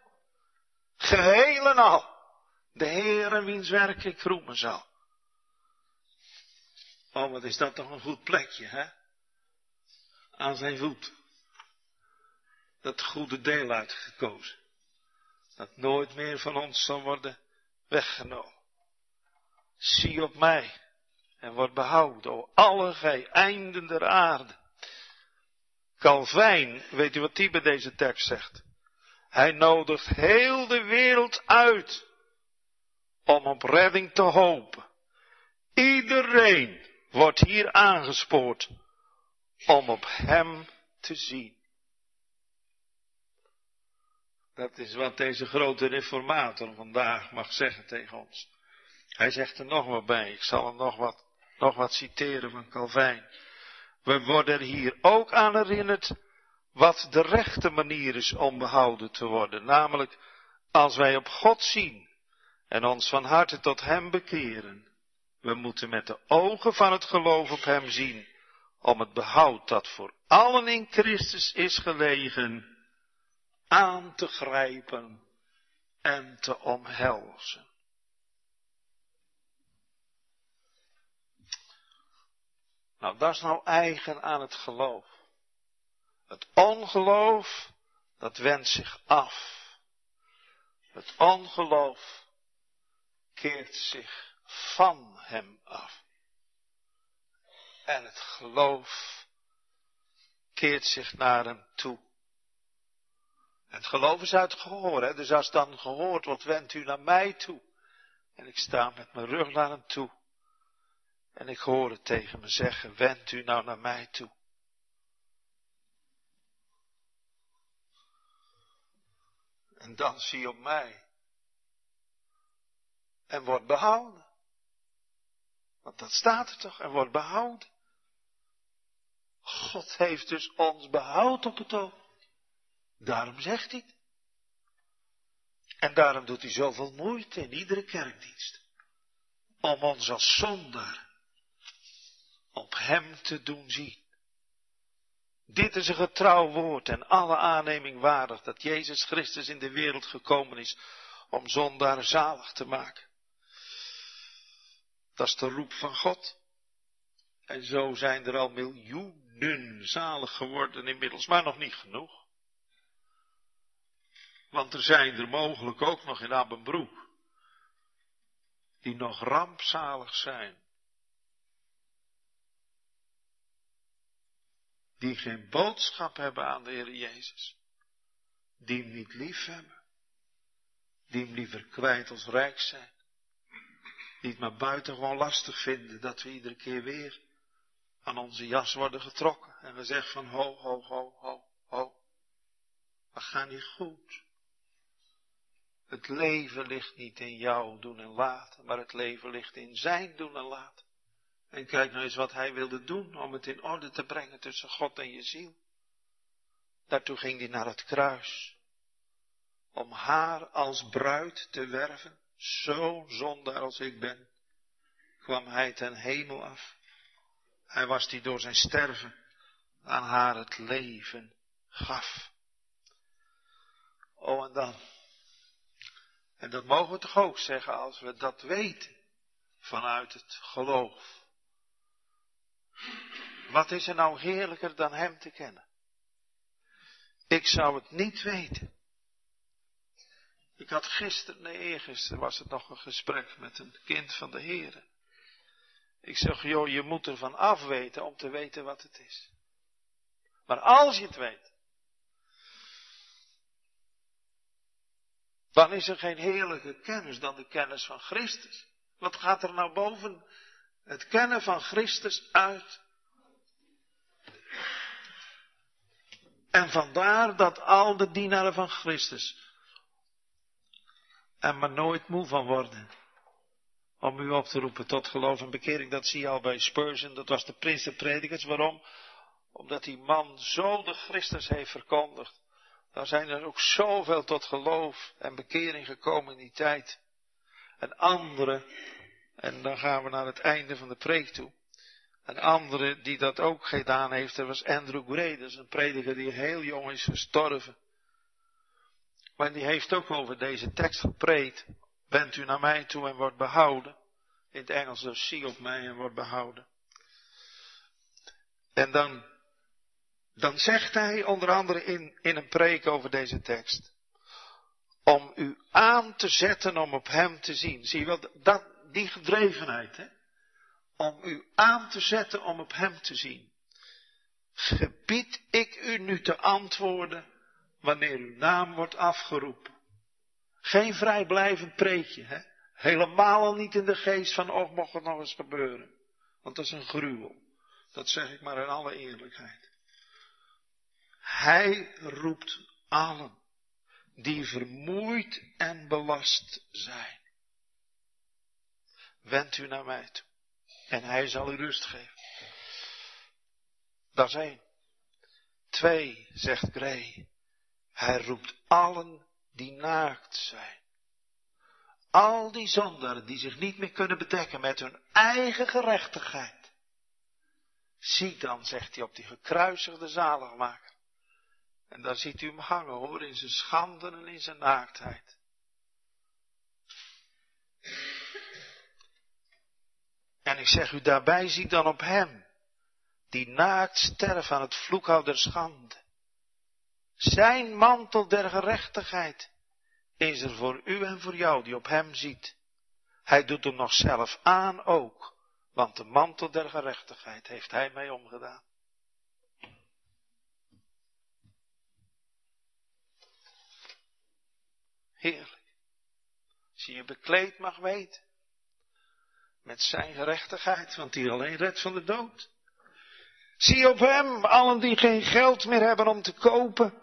Speaker 1: Geheel en al. De Heer wiens werk ik roemen zal. Oh, wat is dat toch een goed plekje, hè? Aan zijn voet. Dat goede deel uitgekozen. Dat nooit meer van ons zal worden weggenomen. Zie op mij en word behouden, o alle gij einden der aarde. Calvijn, weet u wat die bij deze tekst zegt? Hij nodigt heel de wereld uit om op redding te hopen. Iedereen wordt hier aangespoord om op hem te zien. Dat is wat deze grote reformator vandaag mag zeggen tegen ons. Hij zegt er nog wat bij. Ik zal hem nog wat, nog wat citeren van Calvijn. We worden hier ook aan herinnerd wat de rechte manier is om behouden te worden. Namelijk als wij op God zien en ons van harte tot Hem bekeren. We moeten met de ogen van het geloof op Hem zien om het behoud dat voor allen in Christus is gelegen aan te grijpen en te omhelzen. Nou, dat is nou eigen aan het geloof. Het ongeloof, dat wendt zich af. Het ongeloof keert zich van hem af. En het geloof keert zich naar hem toe. Het geloof is uit gehoor, hè? dus als dan gehoord wordt, wendt u naar mij toe. En ik sta met mijn rug naar hem toe. En ik hoor het tegen me zeggen, wend u nou naar mij toe. En dan zie op mij. En wordt behouden. Want dat staat er toch, en wordt behouden. God heeft dus ons behoud op het oog. Daarom zegt hij het. En daarom doet hij zoveel moeite in iedere kerkdienst. Om ons als zondaar op hem te doen zien. Dit is een getrouw woord en alle aanneming waardig dat Jezus Christus in de wereld gekomen is om zondaar zalig te maken. Dat is de roep van God. En zo zijn er al miljoenen zalig geworden inmiddels, maar nog niet genoeg. Want er zijn er mogelijk ook nog in Abbenbroek, die nog rampzalig zijn. Die geen boodschap hebben aan de Heer Jezus. Die hem niet lief hebben. Die hem liever kwijt als rijk zijn. Die het maar buitengewoon lastig vinden dat we iedere keer weer aan onze jas worden getrokken. En gezegd van ho, ho, ho, ho, ho. We gaan niet goed. Het leven ligt niet in jouw doen en laten, maar het leven ligt in zijn doen en laten. En kijk nou eens wat hij wilde doen om het in orde te brengen tussen God en je ziel. Daartoe ging hij naar het kruis. Om haar als bruid te werven, zo zondaar als ik ben, kwam hij ten hemel af. Hij was die door zijn sterven aan haar het leven gaf. Oh, en dan. En dat mogen we toch ook zeggen als we dat weten vanuit het geloof. Wat is er nou heerlijker dan Hem te kennen? Ik zou het niet weten. Ik had gisteren, nee eergisteren was het nog een gesprek met een kind van de Heer. Ik zeg, joh, je moet ervan afweten om te weten wat het is. Maar als je het weet, dan is er geen heerlijke kennis dan de kennis van Christus. Wat gaat er nou boven het kennen van Christus uit? En vandaar dat al de dienaren van Christus er maar nooit moe van worden. Om u op te roepen tot geloof en bekering. Dat zie je al bij Spurgeon. Dat was de prins de predikers. Waarom? Omdat die man zo de Christus heeft verkondigd. Dan zijn er ook zoveel tot geloof en bekering gekomen in die tijd. En anderen, en dan gaan we naar het einde van de preek toe. Een andere die dat ook gedaan heeft, dat was Andrew Gray. Een prediker die heel jong is gestorven. Maar die heeft ook over deze tekst gepreekt. Wend u naar mij toe en wordt behouden. In het Engels dus zie op mij en wordt behouden. En dan, dan zegt hij onder andere in, in een preek over deze tekst. Om u aan te zetten om op hem te zien. Zie je wel, dat, die gedrevenheid, hè? Om u aan te zetten om op hem te zien. Gebied ik u nu te antwoorden wanneer uw naam wordt afgeroepen. Geen vrijblijvend preekje, hè? Helemaal niet in de geest van, oh, mocht het nog eens gebeuren. Want dat is een gruwel. Dat zeg ik maar in alle eerlijkheid. Hij roept allen die vermoeid en belast zijn. Wend u naar mij toe. En hij zal u rust geven. Dat is één. Twee, zegt Gray. Hij roept allen die naakt zijn. Al die zondaren die zich niet meer kunnen bedekken met hun eigen gerechtigheid. Zie dan, zegt hij op die gekruisigde zaligmaker. En daar ziet u hem hangen hoor, in zijn schande en in zijn naaktheid. En ik zeg u daarbij, zie dan op hem, die naakt sterft aan het vloekhout der schande. Zijn mantel der gerechtigheid is er voor u en voor jou die op hem ziet. Hij doet hem nog zelf aan ook, want de mantel der gerechtigheid heeft hij mij omgedaan. Heerlijk. Zie je bekleed mag weten. Met zijn gerechtigheid, want die alleen redt van de dood. Zie op hem, allen die geen geld meer hebben om te kopen.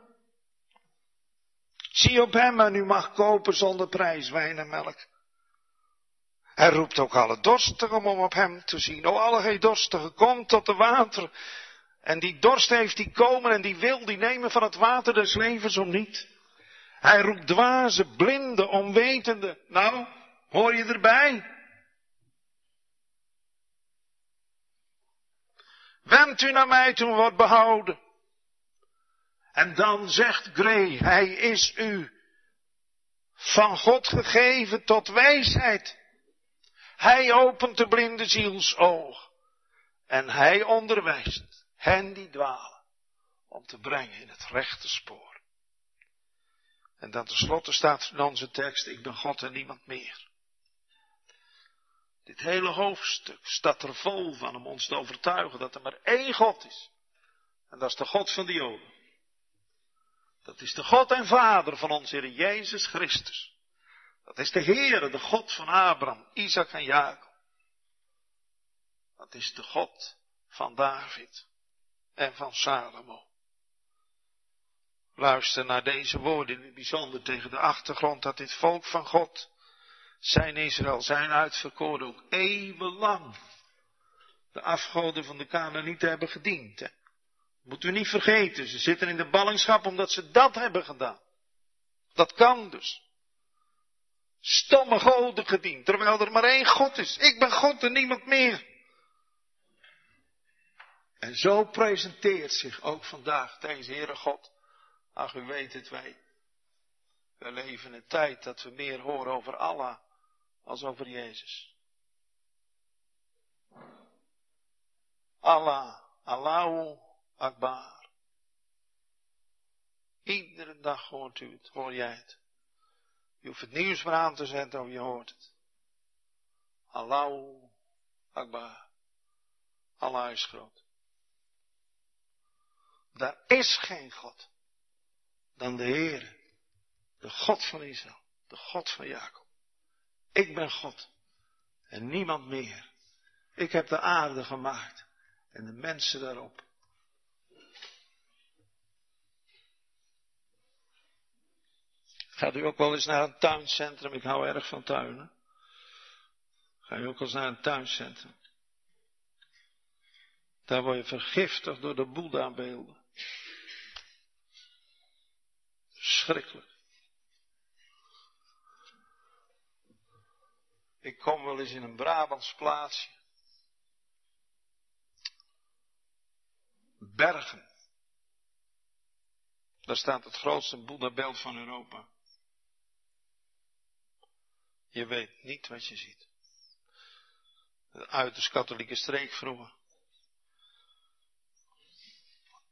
Speaker 1: Zie op hem en u mag kopen zonder prijs wijn en melk. Hij roept ook alle dorstigen om op hem te zien. O alle gij dorstigen, kom tot de water. En die dorst heeft die komen en die wil die nemen van het water des levens om niet. Hij roept dwaze, blinde, onwetende. Nou, hoor je erbij? Wend u naar mij toen wordt behouden. En dan zegt Gray, hij is u van God gegeven tot wijsheid. Hij opent de blinde zielsoog. En hij onderwijst hen die dwalen om te brengen in het rechte spoor. En dan tenslotte staat in onze tekst, ik ben God en niemand meer. Dit hele hoofdstuk staat er vol van om ons te overtuigen dat er maar één God is. En dat is de God van de Joden. Dat is de God en Vader van onze Heer Jezus Christus. Dat is de Heere, de God van Abraham, Isaac en Jacob. Dat is de God van David en van Salomo. Luister naar deze woorden in het bijzonder tegen de achtergrond dat dit volk van God, zijn Israël, zijn uitverkoren ook eeuwenlang de afgoden van de niet hebben gediend. Hè? Moet u niet vergeten, ze zitten in de ballingschap omdat ze dat hebben gedaan. Dat kan dus. Stomme goden gediend, terwijl er maar één God is. Ik ben God en niemand meer. En zo presenteert zich ook vandaag deze Heere God. Ach, u weet het, wij, wij leven een tijd dat we meer horen over Allah als over Jezus. Allah, Allahu Akbar. Iedere dag hoort u het, hoor jij het. Je hoeft het nieuws maar aan te zetten of je hoort het. Allahu Akbar. Allah is groot. Daar is geen God dan de Heer, de God van Israël, de God van Jacob. Ik ben God en niemand meer. Ik heb de aarde gemaakt en de mensen daarop. Gaat u ook wel eens naar een tuincentrum? Ik hou erg van tuinen. Ga je ook wel eens naar een tuincentrum? Daar word je vergiftigd door de Boeddha-beelden. Schrikkelijk. Ik kom wel eens in een Brabants plaatsje. Bergen. Daar staat het grootste Boeddha-beeld van Europa. Je weet niet wat je ziet. De uiterst katholieke streek vroeger.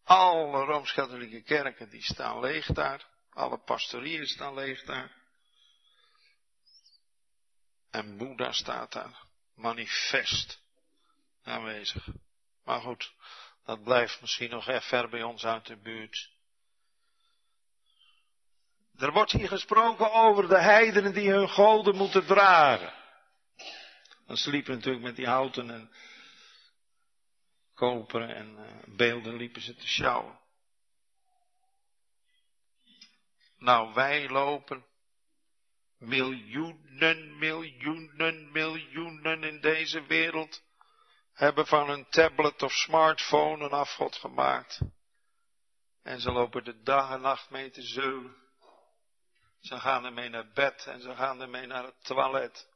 Speaker 1: Alle Rooms-Katholieke kerken die staan leeg daar. Alle pastorieën staan leeg daar. En Boeddha staat daar. Manifest aanwezig. Maar goed, dat blijft misschien nog even ver bij ons uit de buurt. Er wordt hier gesproken over de heidenen die hun goden moeten dragen. Dan sliepen natuurlijk met die houten en koperen en uh, beelden liepen ze te sjouwen. Nou, wij lopen miljoenen, miljoenen, miljoenen in deze wereld hebben van hun tablet of smartphone een afgod gemaakt. En ze lopen de dag en nacht mee te zeulen. Ze gaan ermee naar bed en ze gaan ermee naar het toilet.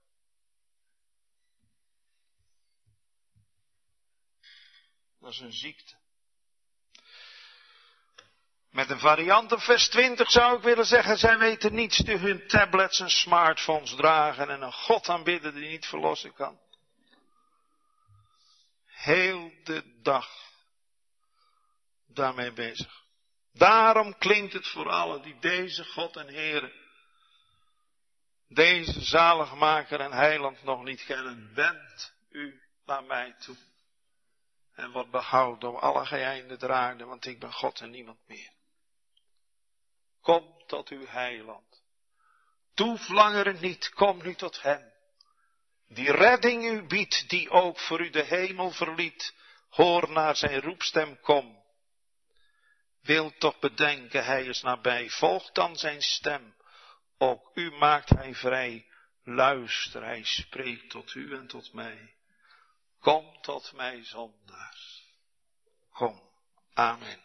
Speaker 1: Dat is een ziekte. Met een variant op vers 20 zou ik willen zeggen, zij weten niets die hun tablets en smartphones dragen en een God aanbidden die niet verlossen kan. Heel de dag daarmee bezig. Daarom klinkt het voor allen die deze God en Heer, deze zaligmaker en heiland nog niet kennen, wend u naar mij toe. En wat behoud door alle geëinde draagden, want ik ben God en niemand meer. Kom tot uw heiland. Toef langer niet, kom nu tot hem. Die redding u biedt, die ook voor u de hemel verliet. Hoor naar zijn roepstem, kom. Wil toch bedenken, hij is nabij. Volg dan zijn stem. Ook u maakt hij vrij. Luister, hij spreekt tot u en tot mij. Kom tot mij zondaars. Kom. Amen.